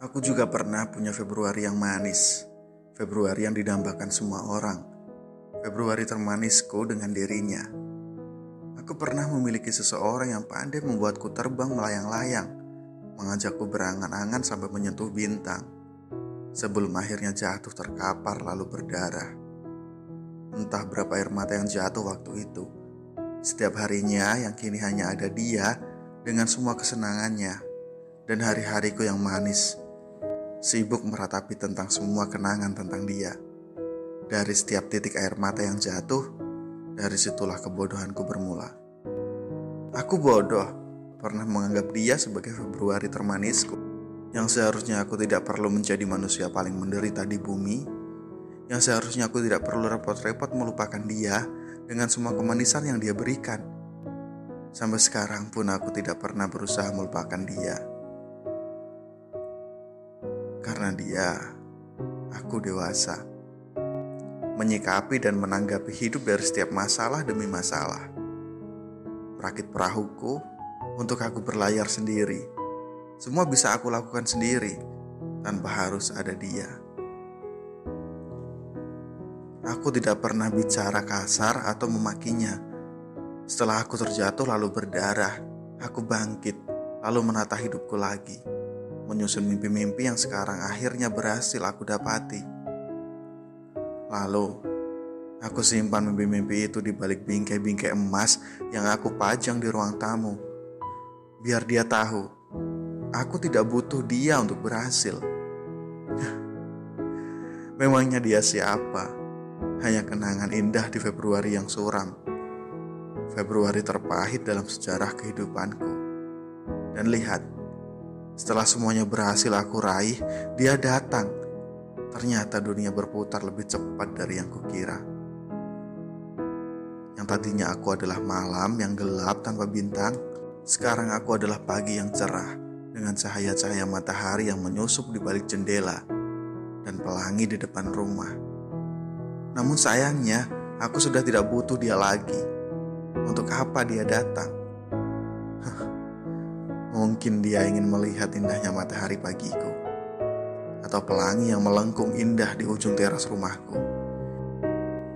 Aku juga pernah punya Februari yang manis. Februari yang didambakan semua orang. Februari termanisku dengan dirinya. Aku pernah memiliki seseorang yang pandai membuatku terbang melayang-layang, mengajakku berangan-angan sampai menyentuh bintang. Sebelum akhirnya jatuh terkapar lalu berdarah. Entah berapa air mata yang jatuh waktu itu. Setiap harinya yang kini hanya ada dia dengan semua kesenangannya dan hari-hariku yang manis sibuk meratapi tentang semua kenangan tentang dia. Dari setiap titik air mata yang jatuh, dari situlah kebodohanku bermula. Aku bodoh, pernah menganggap dia sebagai Februari termanisku, yang seharusnya aku tidak perlu menjadi manusia paling menderita di bumi, yang seharusnya aku tidak perlu repot-repot melupakan dia dengan semua kemanisan yang dia berikan. Sampai sekarang pun aku tidak pernah berusaha melupakan dia. Dia, aku dewasa. Menyikapi dan menanggapi hidup dari setiap masalah demi masalah. Merakit perahuku untuk aku berlayar sendiri. Semua bisa aku lakukan sendiri tanpa harus ada dia. Aku tidak pernah bicara kasar atau memakinya. Setelah aku terjatuh lalu berdarah, aku bangkit lalu menata hidupku lagi menyusun mimpi-mimpi yang sekarang akhirnya berhasil aku dapati. Lalu, aku simpan mimpi-mimpi itu di balik bingkai-bingkai emas yang aku pajang di ruang tamu. Biar dia tahu, aku tidak butuh dia untuk berhasil. Memangnya dia siapa? Hanya kenangan indah di Februari yang suram. Februari terpahit dalam sejarah kehidupanku. Dan lihat, setelah semuanya berhasil aku raih, dia datang. Ternyata dunia berputar lebih cepat dari yang kukira. Yang tadinya aku adalah malam yang gelap tanpa bintang, sekarang aku adalah pagi yang cerah dengan cahaya-cahaya matahari yang menyusup di balik jendela dan pelangi di depan rumah. Namun sayangnya, aku sudah tidak butuh dia lagi. Untuk apa dia datang? Mungkin dia ingin melihat indahnya matahari pagiku, atau pelangi yang melengkung indah di ujung teras rumahku.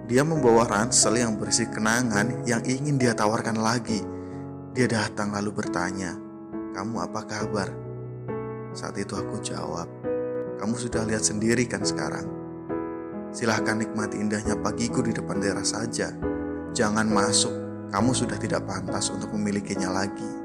Dia membawa ransel yang berisi kenangan yang ingin dia tawarkan lagi. Dia datang lalu bertanya, "Kamu apa kabar?" Saat itu aku jawab, "Kamu sudah lihat sendiri kan sekarang? Silahkan nikmati indahnya pagiku di depan teras saja. Jangan masuk, kamu sudah tidak pantas untuk memilikinya lagi."